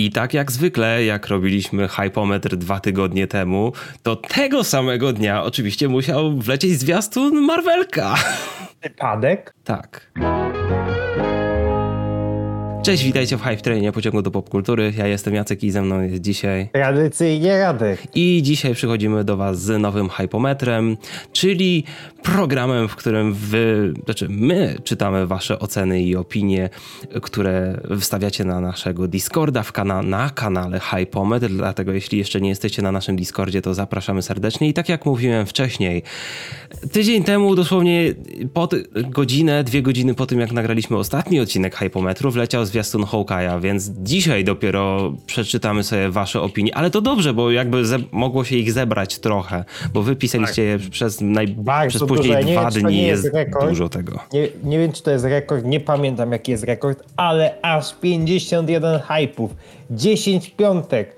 I tak jak zwykle, jak robiliśmy hypometr dwa tygodnie temu, to tego samego dnia oczywiście musiał wlecieć zwiastun Marvelka. Wypadek? Tak. Cześć, witajcie w Hype Trainie pociągu do popkultury. Ja jestem Jacek i ze mną jest dzisiaj. Tradycyjnie Radek. I dzisiaj przychodzimy do Was z nowym hypometrem, czyli programem, w którym wy, znaczy my czytamy Wasze oceny i opinie, które wstawiacie na naszego Discorda w kana na kanale Hypometr. Dlatego, jeśli jeszcze nie jesteście na naszym Discordzie, to zapraszamy serdecznie. I tak jak mówiłem wcześniej, tydzień temu, dosłownie pod godzinę, dwie godziny po tym, jak nagraliśmy ostatni odcinek Hypometru, wleciał zwiastun Hawkeye'a, więc dzisiaj dopiero przeczytamy sobie wasze opinie, ale to dobrze, bo jakby mogło się ich zebrać trochę, bo wy pisaliście je przez, naj... Przez później dużo. Dwa wiem, dni, jest jest dużo tego. Nie, nie wiem, czy to jest rekord, nie pamiętam jaki jest rekord, ale aż 51 hypów, 10 piątek,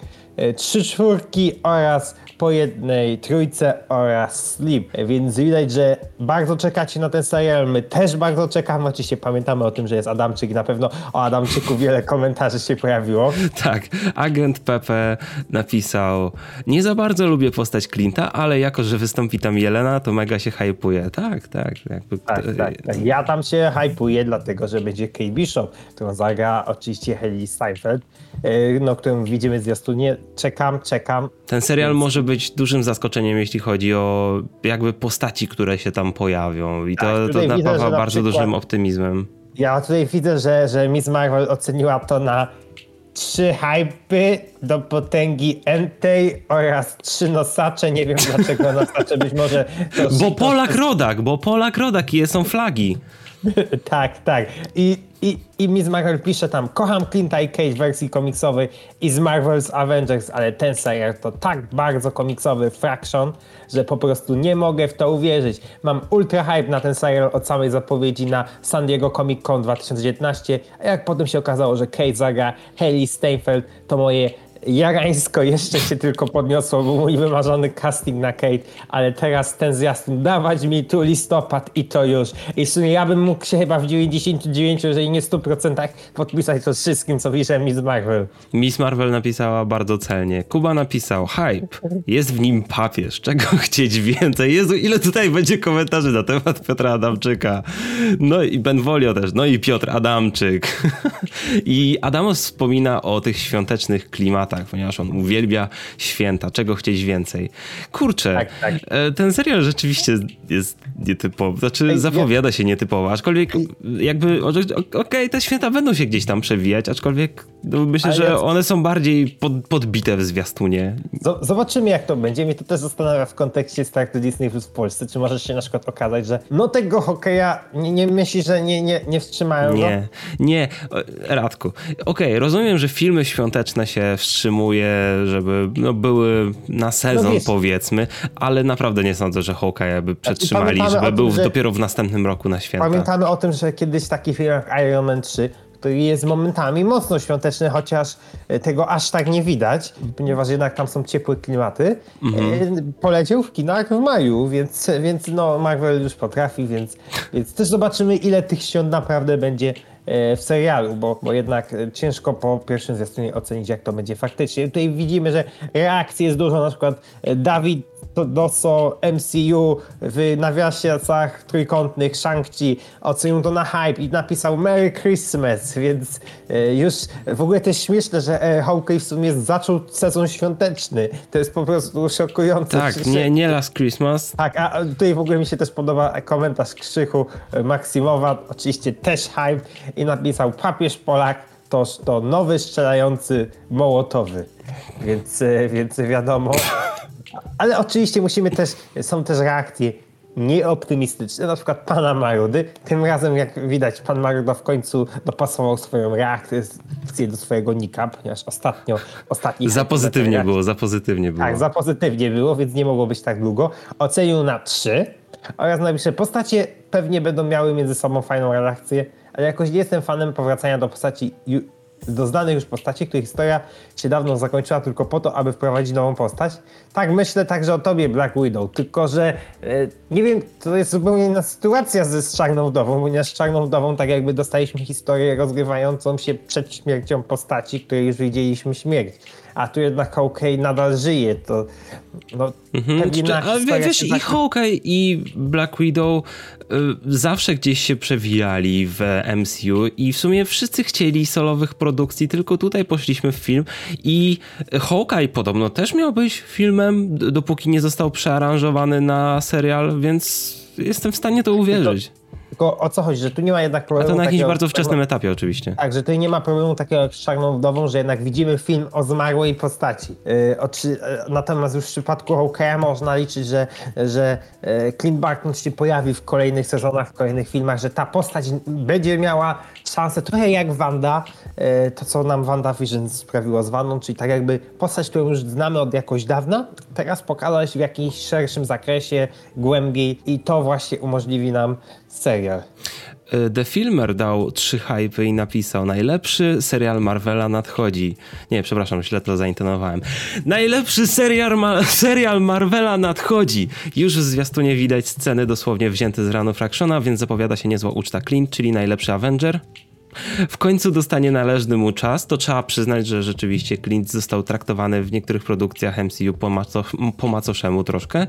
3 czwórki oraz po jednej trójce oraz sleep. Więc widać, że bardzo czekacie na ten serial. My też bardzo czekamy. Oczywiście pamiętamy o tym, że jest Adamczyk i na pewno o Adamczyku wiele komentarzy się pojawiło. Tak, agent Pepe napisał, nie za bardzo lubię postać Clint'a, ale jako, że wystąpi tam Jelena, to mega się hypuje. Tak, tak. Jakby, Tak, tak, tak. Ja tam się hypuję, dlatego że będzie Kate Bishop, którą zagra oczywiście Haley Steinfeld, yy, no, którą widzimy w zwiastunie. Czekam, czekam. Ten serial może być dużym zaskoczeniem, jeśli chodzi o jakby postaci, które się tam pojawią i to, Tak, to widzę, napawa na bardzo przykład- dużym optymizmem. Ja tutaj widzę, że, że Miss Marvel oceniła to na trzy hypy do potęgi entej oraz trzy nosacze. Nie wiem dlaczego nosacze, być może... Bo Polak Rodak, bo Polak Rodak i są flagi. tak, tak. I, i, I Miss Marvel pisze tam, kocham Clint'a i Cage w wersji komiksowej i z Marvel's Avengers, ale ten serial to tak bardzo komiksowy Fraction, że po prostu nie mogę w to uwierzyć. Mam ultra hype na ten serial od samej zapowiedzi na San Diego Comic Con 2019, a jak potem się okazało, że Cage zagra Haley Steinfeld, to moje jarańsko jeszcze się tylko podniosło, był mój wymarzony casting na Kate, ale teraz ten zwiastun, dawać mi tu listopad i to już. I w sumie ja bym mógł się chyba w 99, jeżeli nie 100% podpisać to wszystkim, co pisze Miss Marvel. Miss Marvel napisała bardzo celnie. Kuba napisał, hype, jest w nim papież, czego chcieć więcej? Jezu, ile tutaj będzie komentarzy na temat Piotra Adamczyka. No i Benvolio też, no i Piotr Adamczyk. I Adamos wspomina o tych świątecznych klimatach, ponieważ on uwielbia święta, czego chcieć więcej. Kurczę, Tak, tak. e, ten serial rzeczywiście jest nietypowy, znaczy zapowiada się nietypowo, aczkolwiek jakby, okej, te święta będą się gdzieś tam przewijać, aczkolwiek no, myślę, Ale że one są bardziej pod, podbite w zwiastunie. Zobaczymy jak to będzie. Mnie to też zastanawia w kontekście startu Disney Plus w Polsce. Czy może się na przykład okazać, że no tego hokeja nie, nie myślisz, że nie, nie, nie wstrzymają go? Nie, nie, o, Radku. Okej, rozumiem, że filmy świąteczne się wstrzymuje, żeby no, były na sezon No wiesz- powiedzmy, ale naprawdę nie sądzę, że Hawkeye by przetrzymali, pamiętamy o żeby tym, był że- dopiero w następnym roku na święta. Pamiętamy o tym, że kiedyś taki film jak Iron Man 3, który jest momentami mocno świąteczny, chociaż e, tego aż tak nie widać, ponieważ jednak tam są ciepłe klimaty. E, Poleciał w kinach w maju, więc, więc no Marvel już potrafi, więc, więc też zobaczymy ile tych świąt naprawdę będzie w serialu, bo, bo jednak e, ciężko po pierwszym zwiastunie ocenić jak to będzie faktycznie. Tutaj widzimy, że reakcji jest dużo, na przykład e, Dawid DOSO MCU w nawiasach trójkątnych Shang-Chi ocenił to na hype i napisał Merry Christmas, więc e, już w ogóle też śmieszne, że e, Hawkeye w sumie zaczął sezon świąteczny. To jest po prostu szokujące. Tak, nie, nie Last Christmas, tak, a tutaj w ogóle mi się też podoba komentarz Krzychu e, Maksimowa, oczywiście też hype i napisał papież Polak to, to nowy strzelający mołotowy, więc, e, więc wiadomo. Ale oczywiście musimy też, są też reakcje nieoptymistyczne, na przykład pana Marudy. Tym razem, jak widać, pan Maruda w końcu dopasował swoją reakcję do swojego nika, ponieważ ostatnio, ostatni za pozytywnie było, za pozytywnie było. tak, za pozytywnie było, więc nie mogło być tak długo. Ocenił na 3 oraz napisze, postacie pewnie będą miały między sobą fajną relację, ale jakoś nie jestem fanem powracania do postaci do znanych już postaci, których historia się dawno zakończyła tylko po to, aby wprowadzić nową postać. Tak myślę także o tobie, Black Widow, tylko że e, nie wiem, to jest zupełnie inna sytuacja ze z Czarną Wdową, ponieważ z Czarną Wdową tak jakby dostaliśmy historię rozgrywającą się przed śmiercią postaci, której już widzieliśmy śmierć a tu jednak Hawkeye nadal żyje, to no, mhm. Czy, a wiesz, i Hawkeye i Black Widow y, zawsze gdzieś się przewijali w MCU i w sumie wszyscy chcieli solowych produkcji, tylko tutaj poszliśmy w film i Hawkeye podobno też miał być filmem, dopóki nie został przearanżowany na serial, więc jestem w stanie to uwierzyć. Tylko o co chodzi, że tu nie ma jednak problemu. A to na jakimś bardzo wczesnym etapie oczywiście. Tak, że tu nie ma problemu takiego jak z Czarną Wdową, że jednak widzimy film o zmarłej postaci. Yy, oczy, natomiast już w przypadku Hawkeye'a można liczyć, że, że yy, Clint Barton się pojawi w kolejnych sezonach, w kolejnych filmach, że ta postać będzie miała szansę, trochę jak Wanda, yy, to co nam Wanda Vision sprawiło z Wandą, czyli tak jakby postać, którą już znamy od jakoś dawna, teraz pokazać w jakimś szerszym zakresie, głębiej i to właśnie umożliwi nam serial. E, The Filmer dał trzy hypy i napisał najlepszy serial Marvela nadchodzi. Nie, przepraszam, źle to zaintonowałem. Najlepszy serial, ma serial Marvela nadchodzi. Już w zwiastunie widać sceny dosłownie wzięte z ranu Fractiona, więc zapowiada się niezła uczta Clint, czyli najlepszy Avenger w końcu dostanie należny mu czas, to trzeba przyznać, że rzeczywiście Clint został traktowany w niektórych produkcjach MCU po, maco, po macoszemu troszkę,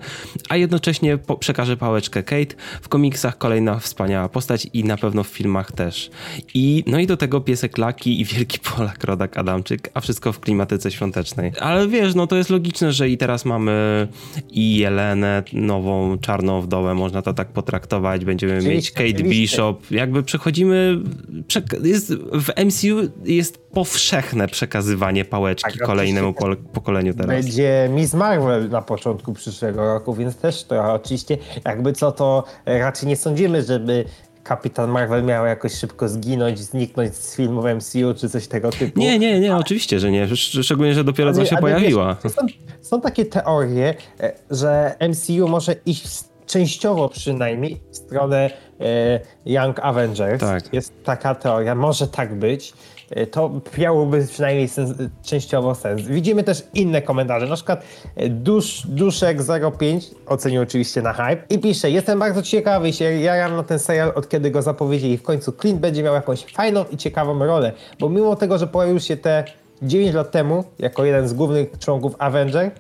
a jednocześnie po, przekaże pałeczkę Kate. W komiksach kolejna wspaniała postać i na pewno w filmach też. I no i do tego piesek Laki i wielki Polak Rodak Adamczyk, a wszystko w klimatyce świątecznej. Ale wiesz, no to jest logiczne, że i teraz mamy i Jelenę, nową czarną wdołę, można to tak potraktować, będziemy mieć Kate Bishop, jakby przechodzimy, prze jest, w MCU jest powszechne przekazywanie pałeczki tak, kolejnemu po, pokoleniu teraz. Będzie Miss Marvel na początku przyszłego roku, więc też to oczywiście jakby co to raczej nie sądzimy, żeby Kapitan Marvel miał jakoś szybko zginąć, zniknąć z filmów MCU czy coś tego typu. Nie, nie, nie, oczywiście, że nie. Szczególnie, że dopiero co się pojawiła. Wiesz, są, są, takie teorie, e, że MCU może iść częściowo przynajmniej w stronę e, Young Avengers. Tak. Jest taka teoria, może tak być. E, to miałoby przynajmniej sens, częściowo sens. Widzimy też inne komentarze, na przykład e, Dusz, Duszek05 ocenił oczywiście na hype i pisze, jestem bardzo ciekawy i się jaram na ten serial od kiedy go zapowiedzieli. W końcu Clint będzie miał jakąś fajną i ciekawą rolę, bo mimo tego, że pojawił się te 9 lat temu jako jeden z głównych członków Avenger,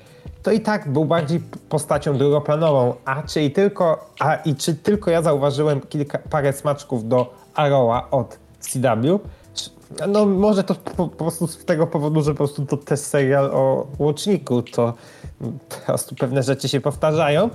to i tak był bardziej postacią drugoplanową. A czy i tylko, a i czy tylko ja zauważyłem kilka, parę smaczków do Arrowa od CW? No może to po, po, prostu z tego powodu, że po prostu to też serial o łączniku, to po prostu pewne rzeczy się powtarzają.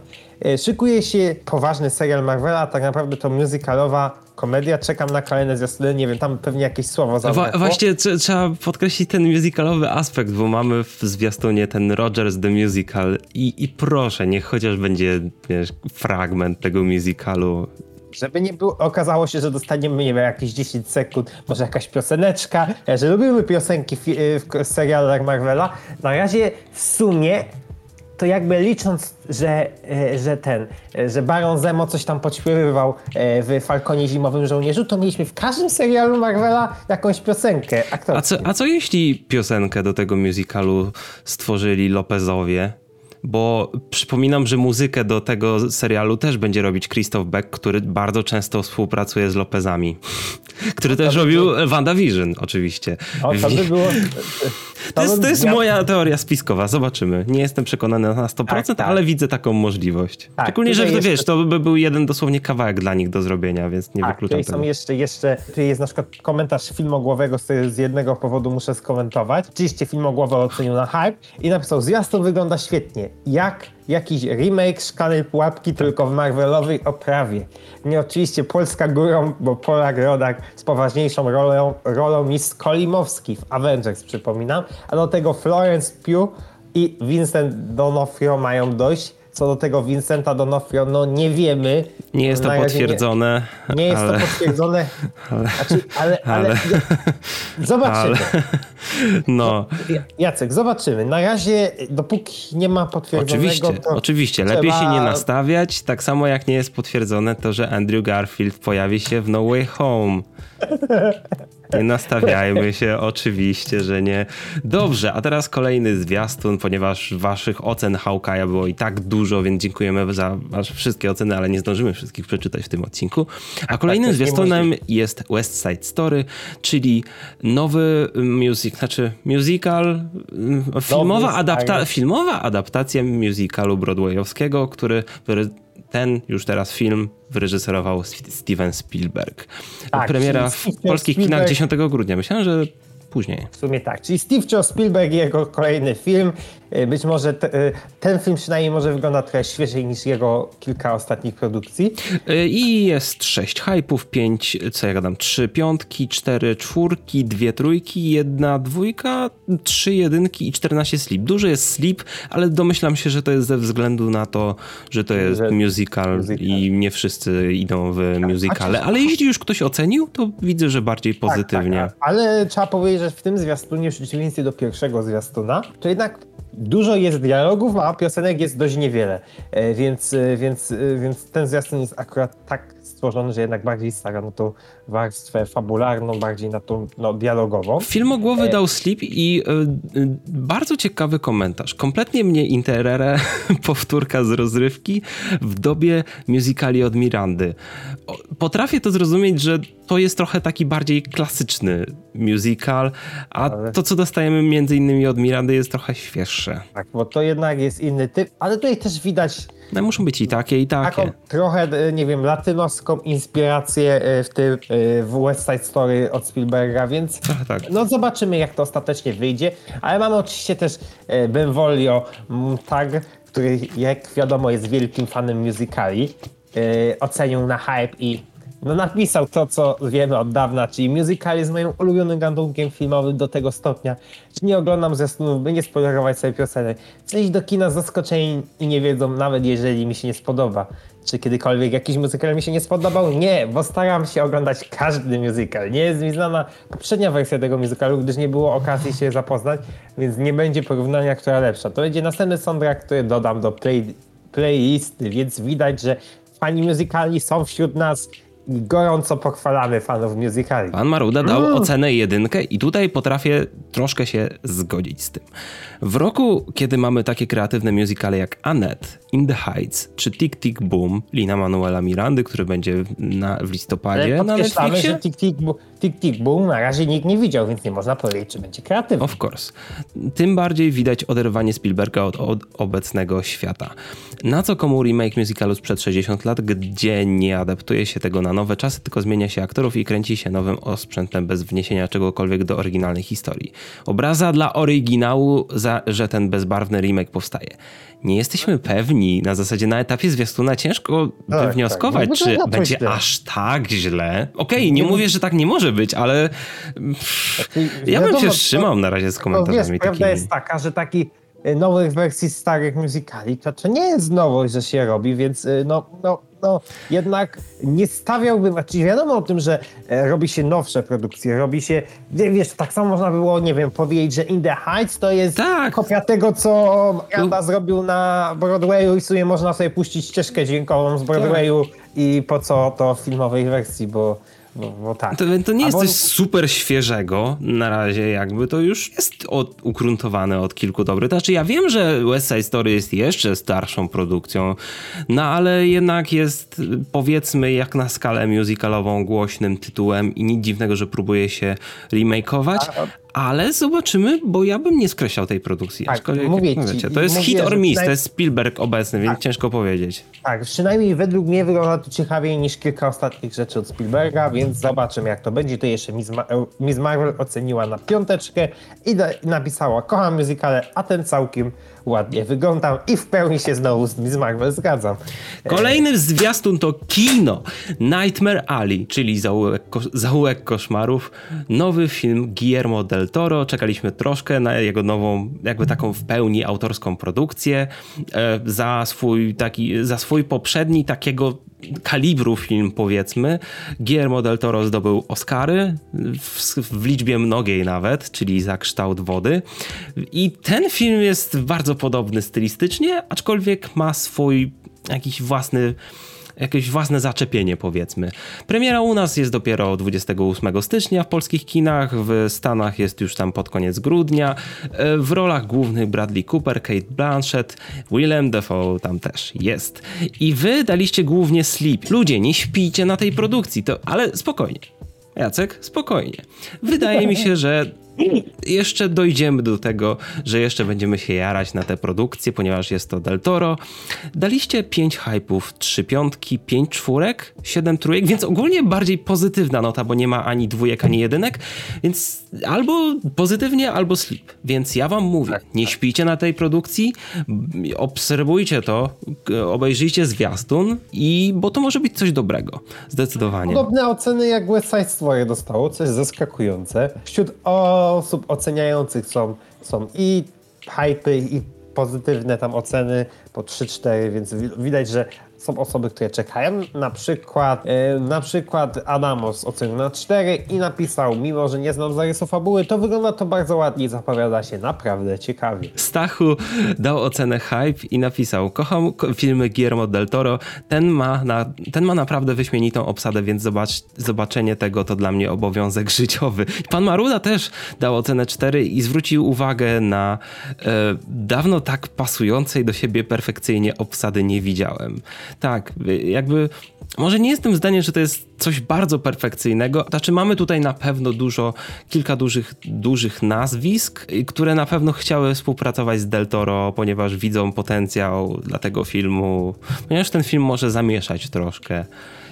E, szykuje się poważny serial Marvela, tak naprawdę to musicalowa komedia. Czekam na kolejne zwiastuny, nie wiem, tam pewnie jakieś słowo zabrakło. Właśnie trzeba podkreślić ten musicalowy aspekt, bo mamy w zwiastunie ten Rogers the Musical i, i proszę, niech chociaż będzie wiesz, fragment tego musicalu żeby nie było, okazało się, że dostaniemy, nie wiem, jakieś 10 sekund, może jakaś pioseneczka, że lubimy piosenki w, w serialach Marvela. Na razie w sumie to jakby licząc, że, e, że ten, e, że Baron Zemo coś tam podśpiewywał e, w Falconie Zimowym Żołnierzu, to mieliśmy w każdym serialu Marvela jakąś piosenkę. A co, a co jeśli piosenkę do tego musicalu stworzyli Lopezowie? bo przypominam, że muzykę do tego serialu też będzie robić Christoph Beck, który bardzo często współpracuje z Lopezami. Który też by robił było... WandaVision, oczywiście. O, to by było... To, jest, to jest moja teoria spiskowa, zobaczymy. Nie jestem przekonany na 100%, tak, tak. ale widzę taką możliwość. Tak, Szczególnie, że jeszcze... wiesz, to by był jeden dosłownie kawałek dla nich do zrobienia, więc nie tak, wykluczam tego. są jeszcze, jeszcze, tu jest na przykład komentarz filmogłowego, z, z jednego powodu muszę skomentować. Oczywiście filmogłowy ocenił na hype i napisał, zwiastun wygląda świetnie. Jak jakiś remake Szklanej Pułapki, tylko w Marvelowej oprawie. Nie oczywiście Polska górą, bo Polak Rodak z poważniejszą rolą, rolą Miss Kolimowski w Avengers, przypominam, a do tego Florence Pugh i Vincent D'Onofrio mają dojść. Co do tego Vincenta D'Onofrio, no nie wiemy. Nie jest to potwierdzone. Nie, nie jest ale... to potwierdzone. Ale, znaczy, ale, ale, ale zobaczymy. Ale, no. Jacek, zobaczymy. Na razie, dopóki nie ma potwierdzonego... Oczywiście, oczywiście. Trzeba... Lepiej się nie nastawiać, tak samo jak nie jest potwierdzone to, że Andrew Garfield pojawi się w No Way Home. Nie nastawiajmy się, oczywiście, że nie. Dobrze, a teraz kolejny zwiastun, ponieważ waszych ocen Hawkeye'a było i tak dużo, więc dziękujemy za wasze wszystkie oceny, ale nie zdążymy wszystkich przeczytać w tym odcinku. A kolejnym tak, zwiastunem jest West Side Story, czyli nowy music, znaczy musical, filmowa, adapta filmowa adaptacja musicalu broadwayowskiego, który, który ten już teraz film wyreżyserował Steven Spielberg. Tak, Premiera w polskich Spielberg... kinach 10 grudnia. Myślałem, że później. W sumie tak. Czyli Steve Spielberg i jego kolejny film. E, być może te, e, ten film przynajmniej może wygląda trochę świeżej niż jego kilka ostatnich produkcji. E, I jest sześć hypów, pięć, co ja gadam, trzy piątki, cztery czwórki, dwie trójki, jedna dwójka, trzy jedynki i czternaście slip. Dużo jest slip, ale domyślam się, że to jest ze względu na to, że to jest że musical, musical, i nie wszyscy idą w tak, musicale. Ale jeśli już ktoś ocenił, to widzę, że bardziej pozytywnie. Tak, tak, tak. Ale trzeba powiedzieć, że w tym zwiastunie, w przeciwieństwie do pierwszego zwiastuna, to jednak dużo jest dialogów, a piosenek jest dość niewiele. E, więc, e, więc, e, więc ten zwiastun jest akurat tak stworzony, że jednak bardziej stara na tą warstwę fabularną, bardziej na tą no, dialogową. Filmogłowy e... dał slip i y, bardzo ciekawy komentarz. Kompletnie mnie interere powtórka z rozrywki w dobie musicali od Mirandy. Potrafię to zrozumieć, że to jest trochę taki bardziej klasyczny musical, a ale... to, co dostajemy między innymi od Mirandy jest trochę świeższe. Tak, bo to jednak jest inny typ, ale tutaj też widać no muszą być i takie, i takie. Taką trochę, e, nie wiem, latynoską inspirację e, w tym e, w West Side Story od Spielberga, więc tak. no zobaczymy jak to ostatecznie wyjdzie, ale mamy oczywiście też Benvolio Tag, który jak wiadomo jest wielkim fanem musicali, ocenił na hype i no napisał to, co wiemy od dawna, czyli musical jest moim ulubionym gatunkiem filmowym do tego stopnia, że nie oglądam zwiastunów, by nie spoilerować sobie piosenek. Chcę iść do kina zaskoczeni i nie wiedzą, nawet jeżeli mi się nie spodoba. Czy kiedykolwiek jakiś musical mi się nie spodobał? Nie, bo staram się oglądać każdy musical. Nie jest mi znana poprzednia wersja tego musicalu, gdyż nie było okazji się zapoznać, więc nie będzie porównania, która lepsza. To będzie następny soundtrack, który dodam do play, playlisty, więc widać, że fani musicali są wśród nas gorąco pochwalamy fanów musicali. Pan Maruda dał mm. ocenę jedynkę i tutaj potrafię troszkę się zgodzić z tym. W roku, kiedy mamy takie kreatywne musicale jak Annette, In the Heights czy Tick Tick Boom Lina Manuela Mirandy, który będzie na, w listopadzie na Netflixie. że Tick Tick, Tick Tick Boom na razie nikt nie widział, więc nie można powiedzieć, czy będzie kreatywny. Of course. Tym bardziej widać oderwanie Spielberga od, od obecnego świata. Na co komu remake musicalu sprzed 60 lat, gdzie nie adaptuje się tego na nowe czasy, tylko zmienia się aktorów i kręci się nowym osprzętem bez wniesienia czegokolwiek do oryginalnej historii. Obraza dla oryginału, za, że ten bezbarwny remake powstaje. Nie jesteśmy pewni, na zasadzie na etapie zwiastuna ciężko tak, wywnioskować, tak. No, czy będzie aż tak źle. Okej, okay, nie mówię, że tak nie może być, ale znaczy, ja bym się wstrzymał na razie z komentarzami. No, wiesz, prawda jest taka, że taki y, nowych wersji starych musicali, to, to nie jest nowość, że się robi, więc y, no, no no jednak nie stawiałbym, znaczy wiadomo o tym, że e, robi się nowsze produkcje, robi się, wiesz, tak samo można było, nie wiem, powiedzieć, że In the Heights to jest tak. kopia tego, co Janda zrobił na Broadwayu i sobie można sobie puścić ścieżkę dźwiękową z Broadwayu tak. i po co to w filmowej wersji, bo tak. to, to, nie jest coś super świeżego na razie, jakby to już jest od, ugruntowane od kilku dobrych. Znaczy, ja wiem, że West Side Story jest jeszcze starszą produkcją, no ale jednak jest powiedzmy jak na skalę musicalową głośnym tytułem i nic dziwnego, że próbuje się remakeować. Ale zobaczymy, bo ja bym nie skreślał tej produkcji. Tak, Aczkolwiek, mówię ci, wiecie, to jest mówię, hit or miss, to jest Spielberg obecny, więc tak. ciężko powiedzieć. Tak, przynajmniej według mnie wygląda to ciekawiej niż kilka ostatnich rzeczy od Spielberga, więc zobaczymy jak to będzie. To jeszcze Miss, Ma Miss Marvel oceniła na piąteczkę i napisała, kocham muzykale, a ten całkiem ładnie wyglądam i w pełni się znowu z Miss Marvel zgadzam. Kolejny zwiastun to kino. Nightmare Alley, czyli zaułek, zaułek koszmarów. Nowy film Guillermo del Toro. Czekaliśmy troszkę na jego nową, jakby taką w pełni autorską produkcję. E, za swój taki, za swój poprzedni takiego kalibru film, powiedzmy. Guillermo del Toro zdobył Oscary, w, w, liczbie mnogiej nawet, czyli za kształt wody. I ten film jest bardzo podobny stylistycznie, aczkolwiek ma swój jakiś własny jakieś własne zaczepienie powiedzmy. Premiera u nas jest dopiero 28 stycznia w polskich kinach, w Stanach jest już tam pod koniec grudnia. E, w rolach głównych Bradley Cooper, Kate Blanchett, Willem Dafoe tam też jest. I wy daliście głównie sleep. Ludzie, nie śpijcie na tej produkcji, to, ale spokojnie. Jacek, spokojnie. Wydaje mi się, że jeszcze dojdziemy do tego, że jeszcze będziemy się jarać na te produkcje, ponieważ jest to Del Toro. Daliście 5 hypów, 3 piątki, 5 czwórek, 7 trójek, więc ogólnie bardziej pozytywna nota, bo nie ma ani dwójek, ani jedynek, więc albo pozytywnie, albo sleep. Więc ja wam mówię, tak. nie śpijcie na tej produkcji, obserwujcie to, obejrzyjcie zwiastun i bo to może być coś dobrego. Zdecydowanie. Podobne oceny jak West Side Story dostało, co jest zaskakujące. Wśród o osób oceniających są, są i hypy, i pozytywne tam oceny po 3-4, więc widać, że są osoby, które czekają. Na przykład, e, na przykład Adamos ocenił na 4 i napisał, mimo że nie znam zarysu fabuły, to wygląda to bardzo ładnie i zapowiada się naprawdę ciekawie. Stachu dał ocenę hype i napisał, kocham filmy Guillermo del Toro, ten ma, na, ten ma naprawdę wyśmienitą obsadę, więc zobacz, zobaczenie tego to dla mnie obowiązek życiowy. Pan Maruda też dał ocenę 4 i zwrócił uwagę na e, dawno tak pasującej do siebie perfekcyjnie obsady nie widziałem tak, jakby może nie jestem zdaniem, że to jest coś bardzo perfekcyjnego. Znaczy, mamy tutaj na pewno dużo, kilka dużych, dużych nazwisk, które na pewno chciały współpracować z Del Toro, ponieważ widzą potencjał dla tego filmu, ponieważ ten film może zamieszać troszkę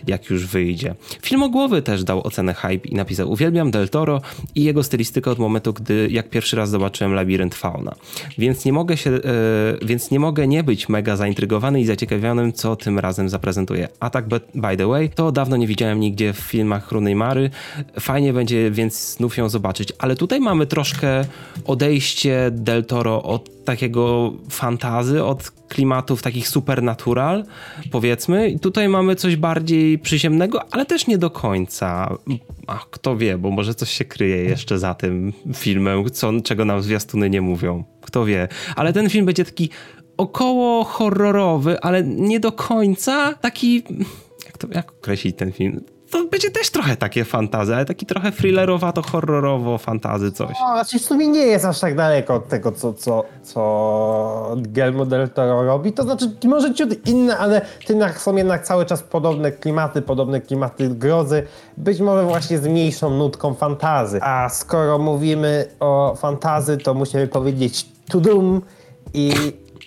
jak już wyjdzie. Filmogłowy też dał ocenę hype i napisał uwielbiam Del Toro i jego stylistykę od momentu, gdy jak pierwszy raz zobaczyłem Labirynt Fauna. Więc nie mogę się, yy, więc nie mogę nie być mega zaintrygowany i zaciekawionym, co tym razem zaprezentuje. Tak by the way, to dawno nie widziałem nigdzie w filmach Runej Mary. Fajnie będzie więc znów ją zobaczyć. Ale tutaj mamy troszkę odejście Del Toro od takiego fantazy, od klimatów takich supernatural, powiedzmy. I tutaj mamy coś bardziej przyziemnego, ale też nie do końca. A kto wie, bo może coś się kryje jeszcze za tym filmem, co, czego nam zwiastuny nie mówią. Kto wie. Ale ten film będzie taki około horrorowy, ale nie do końca taki... Jak, to, jak określić ten film? to będzie też trochę takie fantazy, ale taki trochę thrillerowato, horrorowo fantazy coś. No, znaczy w sumie nie jest aż tak daleko od tego, co, co, co Guillermo del Toro robi. To znaczy może ciut inne, ale jednak są jednak cały czas podobne klimaty, podobne klimaty grozy. Być może właśnie z mniejszą nutką fantazy. A skoro mówimy o fantazy, to musimy powiedzieć Tudum i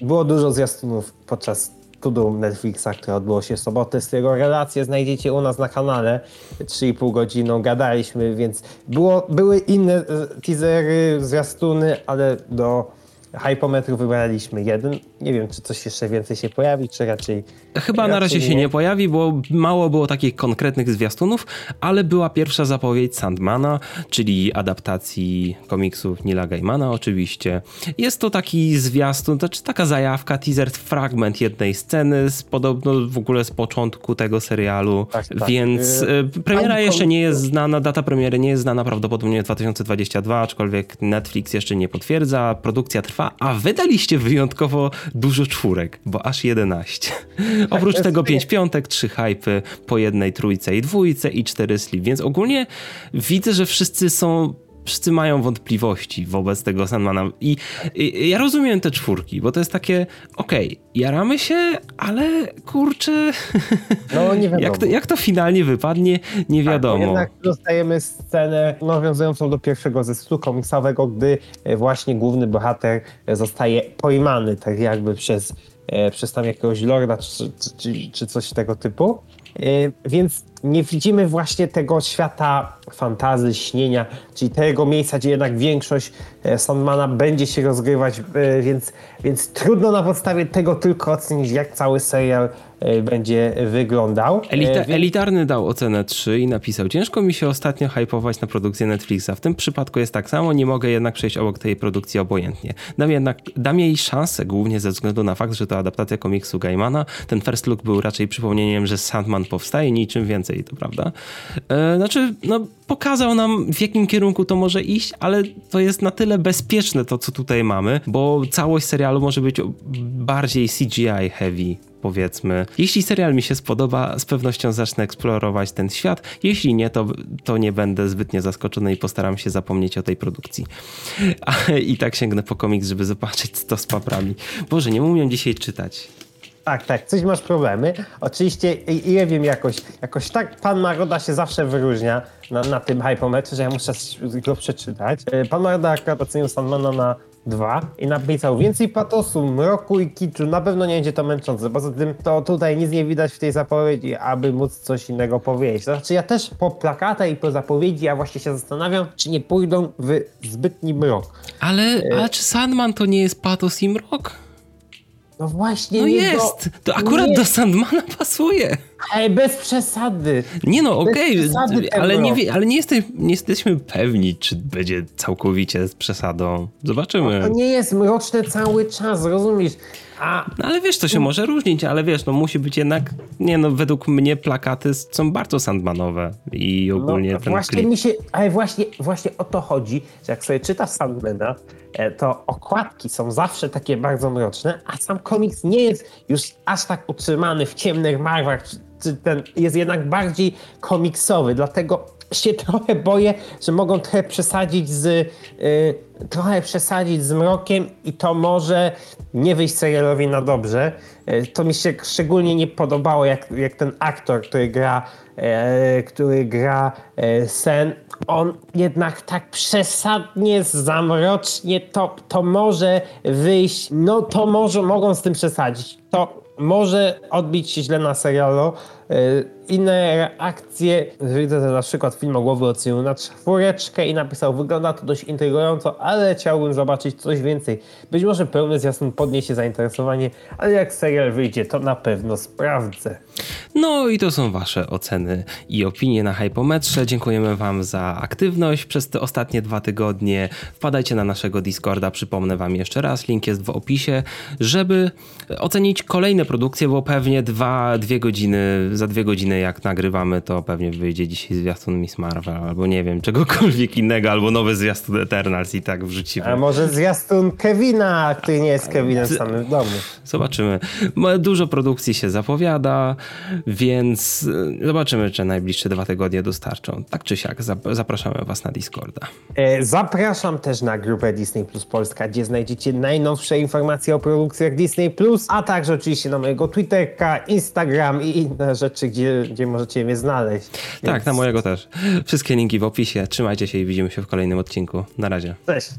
było dużo zwiastunów podczas Tudum Netflixa, które odbyło się w sobotę. Z tego relacje znajdziecie u nas na kanale. 3,5 godziny gadaliśmy, więc było, były inne e, teasery, zwiastuny, ale do hypometru wybraliśmy jeden. Nie wiem, czy coś jeszcze więcej się pojawi, czy raczej. Chyba raczej na razie nie. się nie pojawi, bo mało było takich konkretnych zwiastunów, ale była pierwsza zapowiedź Sandmana, czyli adaptacji komiksów Nila Gaimana, oczywiście. Jest to taki zwiastun, to znaczy taka zajawka, teaser, fragment jednej sceny, z, podobno w ogóle z początku tego serialu. Tak, tak. Więc yy, premiera jeszcze nie jest znana, data premiery nie jest znana, prawdopodobnie 2022, aczkolwiek Netflix jeszcze nie potwierdza. Produkcja trwa trwa, a wydaliście wyjątkowo dużo czwórek, bo aż 11. Oprócz tak, tego 5 piątek, 3 hypy po jednej trójce i dwójce i 4 slip, więc ogólnie widzę, że wszyscy są wszyscy mają wątpliwości wobec tego Sandmana. I, I, ja rozumiem te czwórki, bo to jest takie, okej, okay, jaramy się, ale kurczę, no, nie wiadomo. jak, to, jak to finalnie wypadnie, nie tak, wiadomo. jednak dostajemy scenę nawiązującą do pierwszego zestawu komiksowego, gdy e, właśnie główny bohater zostaje pojmany tak jakby przez, e, przez tam jakiegoś lorda czy, czy, czy coś tego typu. E, więc nie widzimy właśnie tego świata fantazy, śnienia, czyli tego miejsca, gdzie jednak większość e, Sandmana będzie się rozgrywać, e, więc, więc trudno na podstawie tego tylko ocenić, jak cały serial e, będzie wyglądał. Elita. Elitarny dał ocenę 3 i napisał: Ciężko mi się ostatnio hypować na produkcję Netflixa. W tym przypadku jest tak samo, nie mogę jednak przejść obok tej produkcji obojętnie. Dam jednak dam jej szansę, głównie ze względu na fakt, że to adaptacja komiksu Gaimana. Ten first look był raczej przypomnieniem, że Sandman powstaje, niczym więcej, to prawda? E, znaczy, no pokazał nam w jakim kierunku to może iść, ale to jest na tyle bezpieczne to, co tutaj mamy, bo całość serialu może być bardziej CGI heavy powiedzmy. Jeśli serial mi się spodoba, z pewnością zacznę eksplorować ten świat. Jeśli nie, to, to nie będę zbytnio zaskoczony i postaram się zapomnieć o tej produkcji. I tak sięgnę po komiks, żeby zobaczyć co z paprami. Boże, nie umiem dzisiaj czytać. Tak, tak, coś masz problemy. Oczywiście, i, i wiem, jakoś, jakoś tak pan Maroda się zawsze wyróżnia na, na tym hypometrze, że ja muszę go przeczytać. E, Pan Maroda akurat ocenił Sandmana na dwa i napisał więcej patosu, mroku i kiczu. Na pewno nie będzie to męczące. Poza tym to tutaj nic nie widać w tej zapowiedzi, aby móc coś innego powiedzieć. To znaczy ja też po plakatach i po zapowiedzi ja właśnie się zastanawiam, czy nie pójdą w zbytni mrok. Ale, ale czy Sandman to nie jest patos i mrok? No właśnie No jest! To akurat nie. do Sandmana pasuje. Ej, bez przesady. Nie no, okej, ten ale, nie, wie- ale nie, jesteś, nie jesteśmy pewni, czy będzie całkowicie z przesadą. Zobaczymy. To nie jest mroczne cały czas, rozumiesz? A No ale wiesz, to się może różnić, ale wiesz, no musi być jednak, nie no, według mnie plakaty są bardzo Sandmanowe i ogólnie no, ten właśnie klip. mi się, ale właśnie, właśnie o to chodzi, że jak sobie czyta Sandmana, e, to okładki są zawsze takie bardzo mroczne, a sam komiks nie jest już aż tak utrzymany w ciemnych czy ten jest jednak bardziej komiksowy, dlatego się trochę boję, że mogą trochę przesadzić z y, trochę przesadzić z mrokiem i to może nie wyjść serialowi na dobrze. Y, To mi się szczególnie nie podobało, jak, jak ten aktor, który gra, e, który gra e, Sen, on jednak tak przesadnie zamrocznie to, to może wyjść, no to może mogą z tym przesadzić. To może odbić się źle na serialu. Y, Inne reakcje, widzę że na przykład film o głowy ocenił na czwóreczkę i napisał, wygląda to dość intrygująco, ale chciałbym zobaczyć coś więcej. Być może pełny zwiastun podniesie zainteresowanie, ale jak serial wyjdzie, to na pewno sprawdzę. No i to są wasze oceny i opinie na Hypometrze. Dziękujemy wam za aktywność przez te ostatnie dwa tygodnie. Wpadajcie na naszego Discorda, przypomnę wam jeszcze raz, link jest w opisie, żeby ocenić kolejne produkcje, bo pewnie dwa, dwie godziny, za dwie godziny jak nagrywamy, to pewnie wyjdzie dzisiaj zwiastun Miss Marvel, albo nie wiem, czegokolwiek innego, albo nowy zwiastun Eternals i tak wrzucimy. A może zwiastun Kevina, który nie jest Kevinem samym w domu. Zobaczymy. Dużo produkcji się zapowiada, więc y, zobaczymy, czy najbliższe dwa tygodnie dostarczą. Tak czy siak, zap- zapraszamy Was na Discorda. E, Zapraszam też na grupę Disney Plus Polska, gdzie znajdziecie najnowsze informacje o produkcjach Disney Plus, a także oczywiście na mojego Twitterka, Instagram i inne rzeczy, gdzie, gdzie możecie mnie znaleźć. Tak, na mojego też. Wszystkie linki w opisie. Trzymajcie się i widzimy się w kolejnym odcinku. Na razie. Cześć.